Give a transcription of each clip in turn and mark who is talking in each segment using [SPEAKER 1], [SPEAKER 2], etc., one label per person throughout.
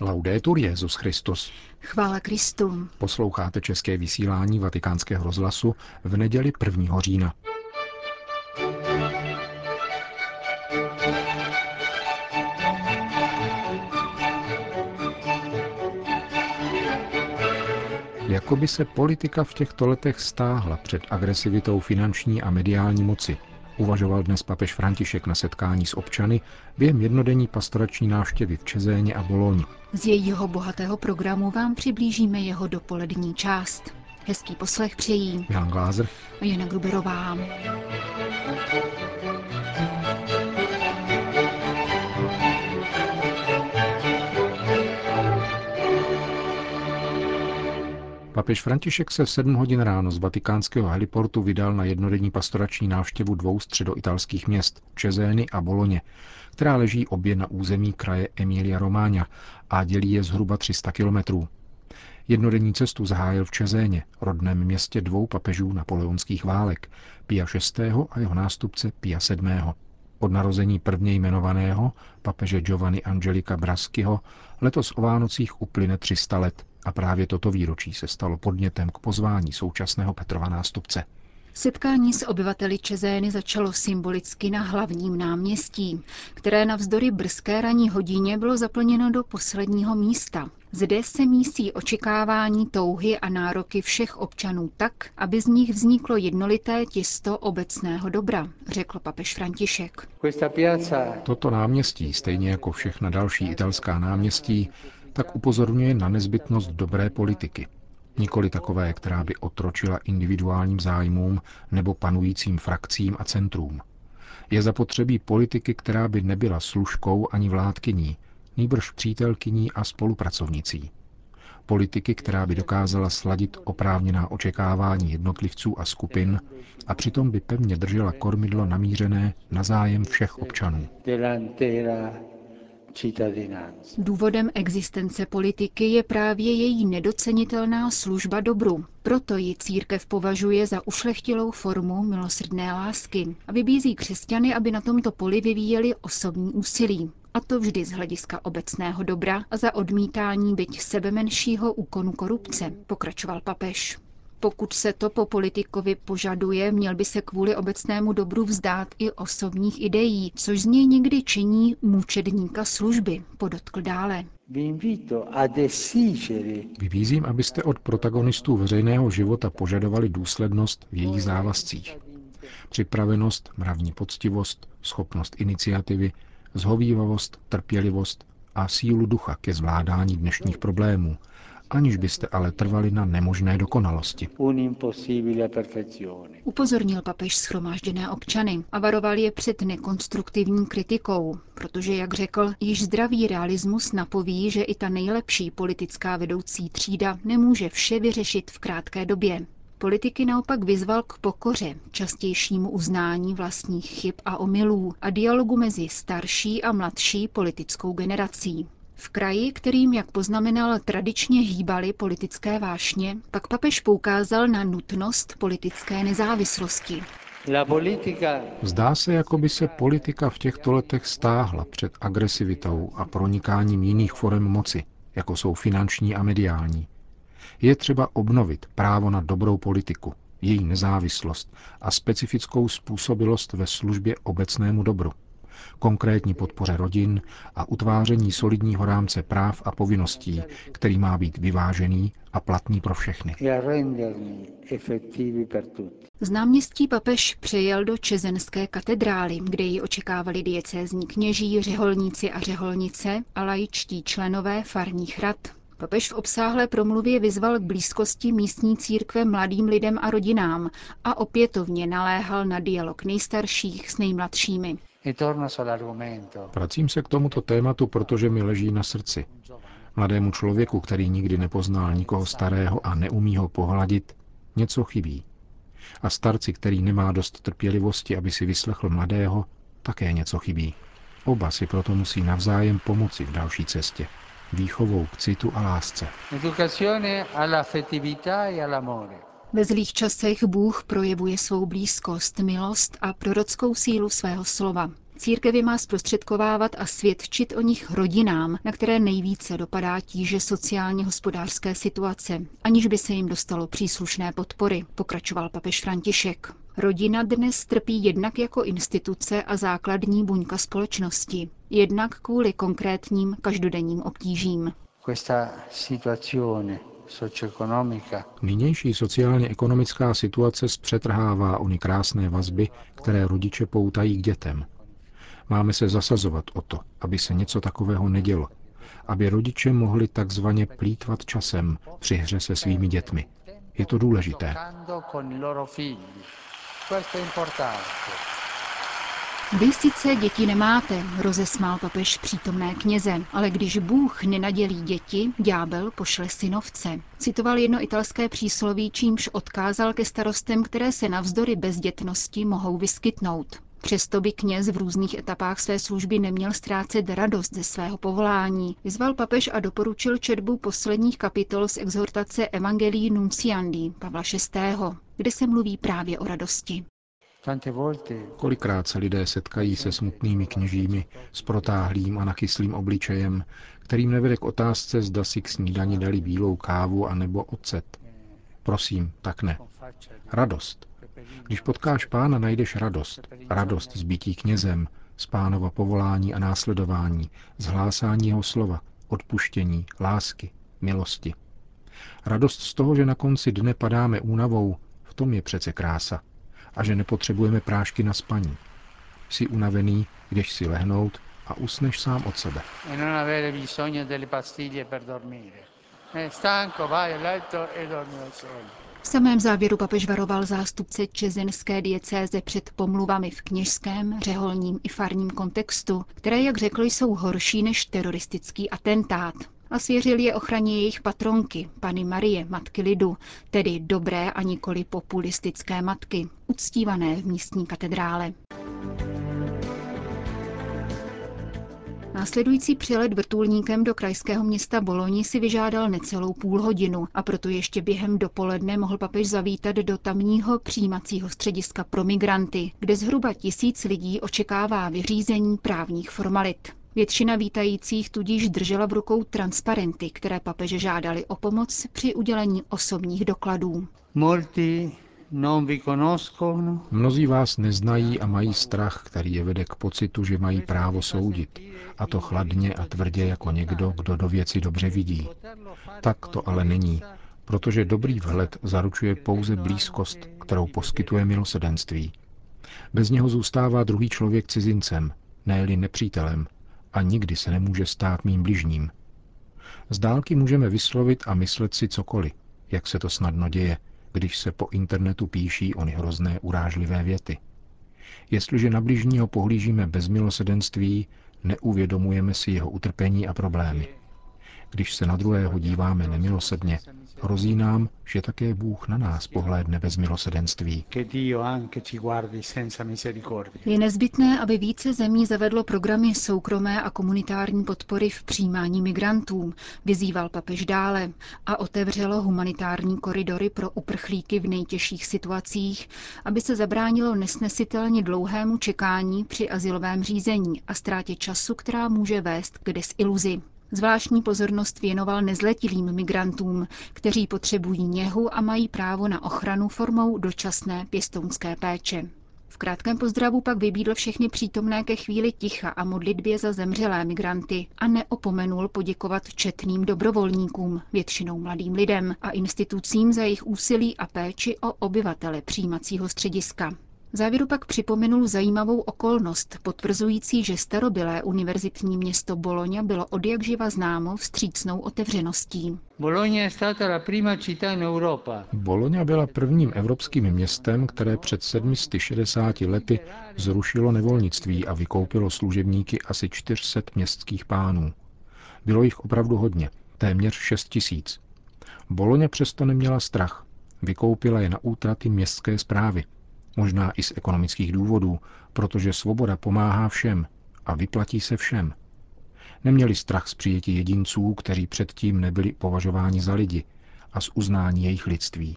[SPEAKER 1] Laudetur Jezus Christus.
[SPEAKER 2] Chvála Kristu.
[SPEAKER 1] Posloucháte české vysílání Vatikánského rozhlasu v neděli 1. října. Jakoby se politika v těchto letech stáhla před agresivitou finanční a mediální moci, uvažoval dnes papež František na setkání s občany během jednodenní pastorační návštěvy v Čezéně a Boloni.
[SPEAKER 2] Z jejího bohatého programu vám přiblížíme jeho dopolední část. Hezký poslech přejí
[SPEAKER 1] Jan Glázer
[SPEAKER 2] a Jana Gruberová.
[SPEAKER 1] Papež František se v 7 hodin ráno z vatikánského heliportu vydal na jednodenní pastorační návštěvu dvou středoitalských měst, Čezény a Boloně, která leží obě na území kraje Emilia Romáňa a dělí je zhruba 300 kilometrů. Jednodenní cestu zahájil v Čezéně, rodném městě dvou papežů napoleonských válek, Pia VI. a jeho nástupce Pia VII. Od narození prvně jmenovaného, papeže Giovanni Angelika Braskyho, letos o Vánocích uplyne 300 let a právě toto výročí se stalo podnětem k pozvání současného Petrova nástupce.
[SPEAKER 2] Setkání s obyvateli Čezény začalo symbolicky na hlavním náměstí, které navzdory brzké ranní hodině bylo zaplněno do posledního místa. Zde se mísí očekávání, touhy a nároky všech občanů tak, aby z nich vzniklo jednolité těsto obecného dobra, řekl papež František.
[SPEAKER 1] Toto náměstí, stejně jako všechna další italská náměstí, tak upozorňuje na nezbytnost dobré politiky. Nikoli takové, která by otročila individuálním zájmům nebo panujícím frakcím a centrům. Je zapotřebí politiky, která by nebyla služkou ani vládkyní, nýbrž přítelkyní a spolupracovnicí. Politiky, která by dokázala sladit oprávněná očekávání jednotlivců a skupin a přitom by pevně držela kormidlo namířené na zájem všech občanů.
[SPEAKER 2] Důvodem existence politiky je právě její nedocenitelná služba dobru. Proto ji církev považuje za ušlechtilou formu milosrdné lásky a vybízí křesťany, aby na tomto poli vyvíjeli osobní úsilí. A to vždy z hlediska obecného dobra a za odmítání byť sebemenšího úkonu korupce, pokračoval papež. Pokud se to po politikovi požaduje, měl by se kvůli obecnému dobru vzdát i osobních ideí, což z něj někdy činí mučedníka služby, podotkl dále.
[SPEAKER 1] Vybízím, abyste od protagonistů veřejného života požadovali důslednost v jejich závazcích. Připravenost, mravní poctivost, schopnost iniciativy, zhovývavost, trpělivost a sílu ducha ke zvládání dnešních problémů, aniž byste ale trvali na nemožné dokonalosti.
[SPEAKER 2] Upozornil papež schromážděné občany a varoval je před nekonstruktivní kritikou, protože, jak řekl, již zdravý realismus napoví, že i ta nejlepší politická vedoucí třída nemůže vše vyřešit v krátké době. Politiky naopak vyzval k pokoře, častějšímu uznání vlastních chyb a omylů a dialogu mezi starší a mladší politickou generací. V kraji, kterým, jak poznamenal, tradičně hýbaly politické vášně, pak papež poukázal na nutnost politické nezávislosti.
[SPEAKER 1] Zdá se, jako by se politika v těchto letech stáhla před agresivitou a pronikáním jiných forem moci, jako jsou finanční a mediální. Je třeba obnovit právo na dobrou politiku, její nezávislost a specifickou způsobilost ve službě obecnému dobru konkrétní podpoře rodin a utváření solidního rámce práv a povinností, který má být vyvážený a platný pro všechny.
[SPEAKER 2] Z náměstí papež přejel do Čezenské katedrály, kde ji očekávali diecézní kněží, řeholníci a řeholnice a laičtí členové farních rad. Papež v obsáhlé promluvě vyzval k blízkosti místní církve mladým lidem a rodinám a opětovně naléhal na dialog nejstarších s nejmladšími.
[SPEAKER 1] E Vracím se k tomuto tématu, protože mi leží na srdci. Mladému člověku, který nikdy nepoznal nikoho starého a neumí ho pohladit, něco chybí. A starci, který nemá dost trpělivosti, aby si vyslechl mladého, také něco chybí. Oba si proto musí navzájem pomoci v další cestě. Výchovou k citu a lásce.
[SPEAKER 2] Ve zlých časech Bůh projevuje svou blízkost, milost a prorockou sílu svého slova. Církev je má zprostředkovávat a svědčit o nich rodinám, na které nejvíce dopadá tíže sociálně hospodářské situace, aniž by se jim dostalo příslušné podpory, pokračoval papež František. Rodina dnes trpí jednak jako instituce a základní buňka společnosti, jednak kvůli konkrétním každodenním obtížím.
[SPEAKER 1] Nynější sociálně-ekonomická situace zpřetrhává ony krásné vazby, které rodiče poutají k dětem. Máme se zasazovat o to, aby se něco takového nedělo, aby rodiče mohli takzvaně plítvat časem při hře se svými dětmi. Je to důležité.
[SPEAKER 2] Vy sice děti nemáte, rozesmál papež přítomné kněze, ale když Bůh nenadělí děti, ďábel pošle synovce. Citoval jedno italské přísloví, čímž odkázal ke starostem, které se navzdory bezdětnosti mohou vyskytnout. Přesto by kněz v různých etapách své služby neměl ztrácet radost ze svého povolání. Vyzval papež a doporučil četbu posledních kapitol z exhortace Evangelii Nunciandi Pavla VI., kde se mluví právě o radosti.
[SPEAKER 1] Kolikrát se lidé setkají se smutnými kněžími s protáhlým a nachyslým obličejem, kterým nevede k otázce, zda si k snídani dali bílou kávu a nebo ocet. Prosím, tak ne. Radost. Když potkáš pána, najdeš radost. Radost z bytí knězem, z pánova povolání a následování, z hlásání jeho slova, odpuštění, lásky, milosti. Radost z toho, že na konci dne padáme únavou, v tom je přece krása a že nepotřebujeme prášky na spaní. Jsi unavený, jdeš si lehnout a usneš sám od sebe.
[SPEAKER 2] E v samém závěru papež varoval zástupce čezenské diecéze před pomluvami v kněžském, řeholním i farním kontextu, které, jak řekl, jsou horší než teroristický atentát a svěřil je ochraně jejich patronky, Pany Marie, matky lidu, tedy dobré a nikoli populistické matky, uctívané v místní katedrále. Následující přelet vrtulníkem do krajského města Boloni si vyžádal necelou půl hodinu a proto ještě během dopoledne mohl papež zavítat do tamního přijímacího střediska pro migranty, kde zhruba tisíc lidí očekává vyřízení právních formalit. Většina vítajících tudíž držela v rukou transparenty, které papeže žádali o pomoc při udělení osobních dokladů.
[SPEAKER 1] Mnozí vás neznají a mají strach, který je vede k pocitu, že mají právo soudit. A to chladně a tvrdě jako někdo, kdo do věci dobře vidí. Tak to ale není, protože dobrý vhled zaručuje pouze blízkost, kterou poskytuje milosedenství. Bez něho zůstává druhý člověk cizincem, ne nepřítelem, a nikdy se nemůže stát mým bližním. Z dálky můžeme vyslovit a myslet si cokoliv, jak se to snadno děje, když se po internetu píší ony hrozné urážlivé věty. Jestliže na bližního pohlížíme bez milosedenství, neuvědomujeme si jeho utrpení a problémy. Když se na druhého díváme nemilosrdně, hrozí nám, že také Bůh na nás pohlédne bez milosedenství.
[SPEAKER 2] Je nezbytné, aby více zemí zavedlo programy soukromé a komunitární podpory v přijímání migrantů, vyzýval papež dále, a otevřelo humanitární koridory pro uprchlíky v nejtěžších situacích, aby se zabránilo nesnesitelně dlouhému čekání při asilovém řízení a ztrátě času, která může vést k desiluzi. Zvláštní pozornost věnoval nezletilým migrantům, kteří potřebují něhu a mají právo na ochranu formou dočasné pěstounské péče. V krátkém pozdravu pak vybídl všechny přítomné ke chvíli ticha a modlitbě za zemřelé migranty a neopomenul poděkovat četným dobrovolníkům, většinou mladým lidem a institucím za jejich úsilí a péči o obyvatele přijímacího střediska. V závěru pak připomenul zajímavou okolnost, potvrzující, že starobylé univerzitní město Bologna bylo odjakživa známo vstřícnou otevřeností.
[SPEAKER 1] Bologna byla prvním evropským městem, které před 760 lety zrušilo nevolnictví a vykoupilo služebníky asi 400 městských pánů. Bylo jich opravdu hodně, téměř 6 tisíc. Bologna přesto neměla strach. Vykoupila je na útraty městské zprávy – Možná i z ekonomických důvodů, protože svoboda pomáhá všem a vyplatí se všem. Neměli strach z přijetí jedinců, kteří předtím nebyli považováni za lidi a z uznání jejich lidství.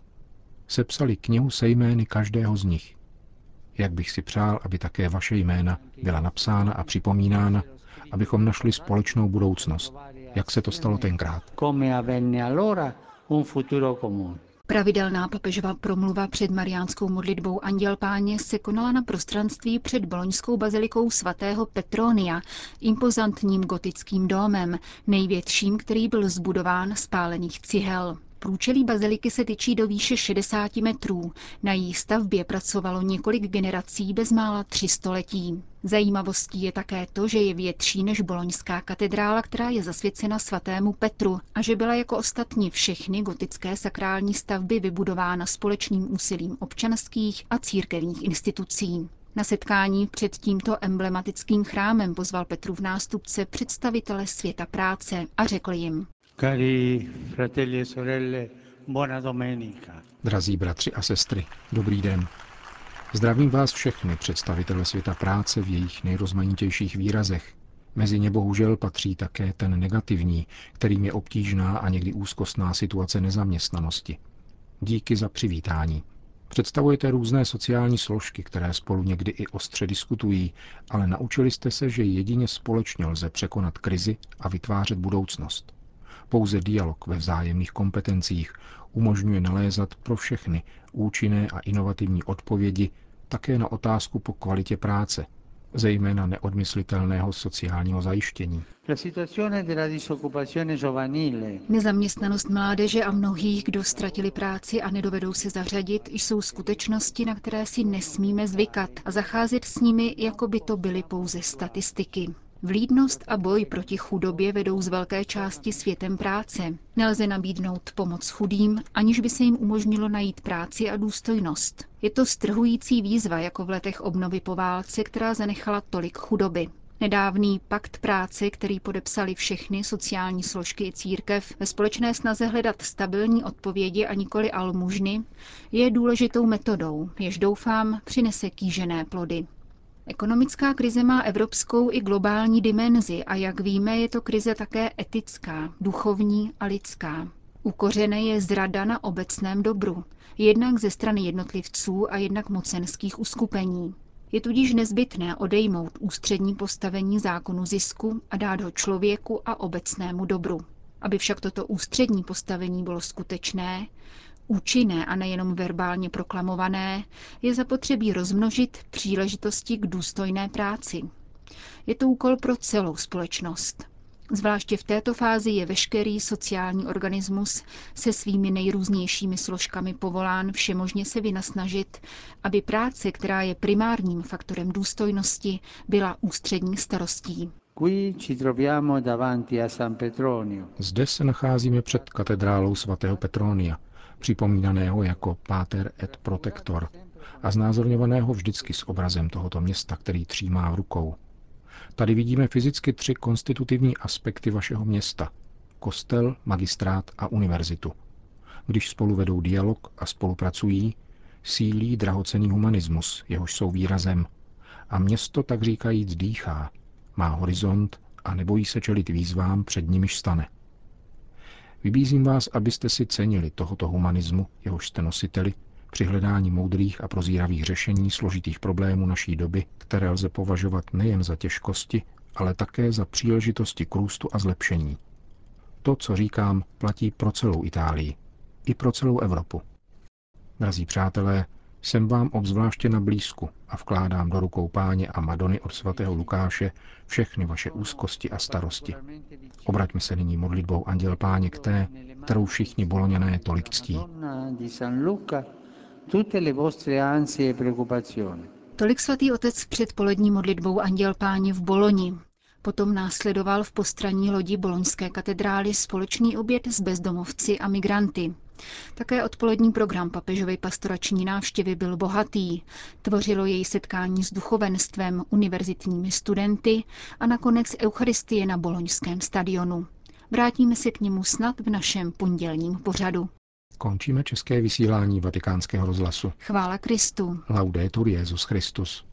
[SPEAKER 1] Sepsali knihu se jmény každého z nich. Jak bych si přál, aby také vaše jména byla napsána a připomínána, abychom našli společnou budoucnost, jak se to stalo tenkrát.
[SPEAKER 2] Pravidelná papežova promluva před mariánskou modlitbou Anděl Páně se konala na prostranství před boloňskou bazilikou svatého Petronia, impozantním gotickým domem, největším, který byl zbudován z pálených cihel. Průčelí baziliky se tyčí do výše 60 metrů. Na její stavbě pracovalo několik generací bezmála tři století. Zajímavostí je také to, že je větší než boloňská katedrála, která je zasvěcena svatému Petru a že byla jako ostatní všechny gotické sakrální stavby vybudována společným úsilím občanských a církevních institucí. Na setkání před tímto emblematickým chrámem pozval Petru v nástupce představitele světa práce a řekl jim,
[SPEAKER 1] Cari fratelli e sorelle, buona domenica. Drazí bratři a sestry, dobrý den. Zdravím vás všechny, představitele světa práce v jejich nejrozmanitějších výrazech. Mezi ně bohužel patří také ten negativní, kterým je obtížná a někdy úzkostná situace nezaměstnanosti. Díky za přivítání. Představujete různé sociální složky, které spolu někdy i ostře diskutují, ale naučili jste se, že jedině společně lze překonat krizi a vytvářet budoucnost. Pouze dialog ve vzájemných kompetencích umožňuje nalézat pro všechny účinné a inovativní odpovědi také na otázku po kvalitě práce, zejména neodmyslitelného sociálního zajištění.
[SPEAKER 2] Nezaměstnanost mládeže a mnohých, kdo ztratili práci a nedovedou se zařadit, jsou skutečnosti, na které si nesmíme zvykat a zacházet s nimi, jako by to byly pouze statistiky. Vlídnost a boj proti chudobě vedou z velké části světem práce. Nelze nabídnout pomoc chudým, aniž by se jim umožnilo najít práci a důstojnost. Je to strhující výzva, jako v letech obnovy po válce, která zanechala tolik chudoby. Nedávný pakt práce, který podepsali všechny sociální složky i církev ve společné snaze hledat stabilní odpovědi a nikoli almužny, je důležitou metodou, jež doufám přinese kýžené plody. Ekonomická krize má evropskou i globální dimenzi a jak víme, je to krize také etická, duchovní a lidská. Ukořené je zrada na obecném dobru, jednak ze strany jednotlivců a jednak mocenských uskupení. Je tudíž nezbytné odejmout ústřední postavení zákonu zisku a dát ho člověku a obecnému dobru. Aby však toto ústřední postavení bylo skutečné, účinné a nejenom verbálně proklamované, je zapotřebí rozmnožit příležitosti k důstojné práci. Je to úkol pro celou společnost. Zvláště v této fázi je veškerý sociální organismus se svými nejrůznějšími složkami povolán všemožně se vynasnažit, aby práce, která je primárním faktorem důstojnosti, byla ústřední starostí.
[SPEAKER 1] Zde se nacházíme před katedrálou svatého Petronia, připomínaného jako Pater et Protector a znázorňovaného vždycky s obrazem tohoto města, který třímá v rukou. Tady vidíme fyzicky tři konstitutivní aspekty vašeho města. Kostel, magistrát a univerzitu. Když spolu vedou dialog a spolupracují, sílí drahocený humanismus, jehož jsou výrazem. A město tak říkajíc dýchá, má horizont a nebojí se čelit výzvám, před nimiž stane. Vybízím vás, abyste si cenili tohoto humanismu, jehož jste nositeli, při hledání moudrých a prozíravých řešení složitých problémů naší doby, které lze považovat nejen za těžkosti, ale také za příležitosti k růstu a zlepšení. To, co říkám, platí pro celou Itálii, i pro celou Evropu. Drazí přátelé, jsem vám obzvláště na blízku a vkládám do rukou páně a Madony od svatého Lukáše všechny vaše úzkosti a starosti. Obraťme se nyní modlitbou Anděl Páně k té, kterou všichni boloněné tolik ctí.
[SPEAKER 2] Tolik svatý otec před polední modlitbou Anděl Páně v Boloni. Potom následoval v postraní lodi Boloňské katedrály společný oběd s bezdomovci a migranty. Také odpolední program papežovy pastorační návštěvy byl bohatý. Tvořilo jej setkání s duchovenstvem, univerzitními studenty a nakonec Eucharistie na boloňském stadionu. Vrátíme se k němu snad v našem pondělním pořadu.
[SPEAKER 1] Končíme české vysílání vatikánského rozhlasu.
[SPEAKER 2] Chvála Kristu.
[SPEAKER 1] Laudetur Jezus Christus.